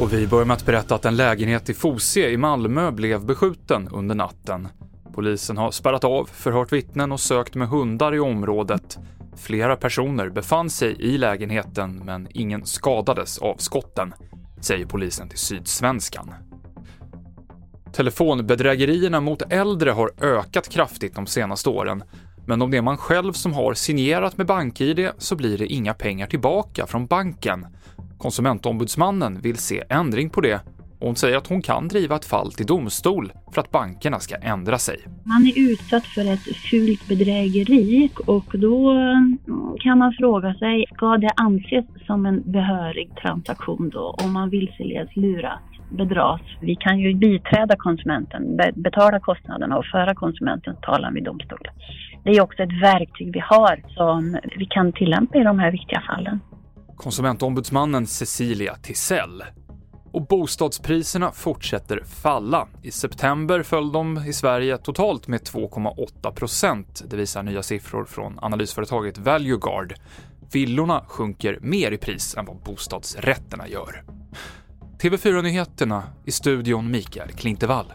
Och vi börjar med att berätta att en lägenhet i Fosie i Malmö blev beskjuten under natten. Polisen har spärrat av, förhört vittnen och sökt med hundar i området. Flera personer befann sig i lägenheten men ingen skadades av skotten, säger polisen till Sydsvenskan. Telefonbedrägerierna mot äldre har ökat kraftigt de senaste åren, men om det är man själv som har signerat med BankID så blir det inga pengar tillbaka från banken. Konsumentombudsmannen vill se ändring på det och hon säger att hon kan driva ett fall till domstol för att bankerna ska ändra sig. Man är utsatt för ett fult bedrägeri och då kan man fråga sig, ska det anses som en behörig transaktion då om man vilseleds, luras, bedras? Vi kan ju biträda konsumenten, betala kostnaderna och föra konsumentens talan vid domstol. Det är också ett verktyg vi har som vi kan tillämpa i de här viktiga fallen. Konsumentombudsmannen Cecilia Tisell och bostadspriserna fortsätter falla. I september föll de i Sverige totalt med 2,8 procent. Det visar nya siffror från analysföretaget Valueguard. Villorna sjunker mer i pris än vad bostadsrätterna gör. TV4-nyheterna i studion Mikael Klintevall.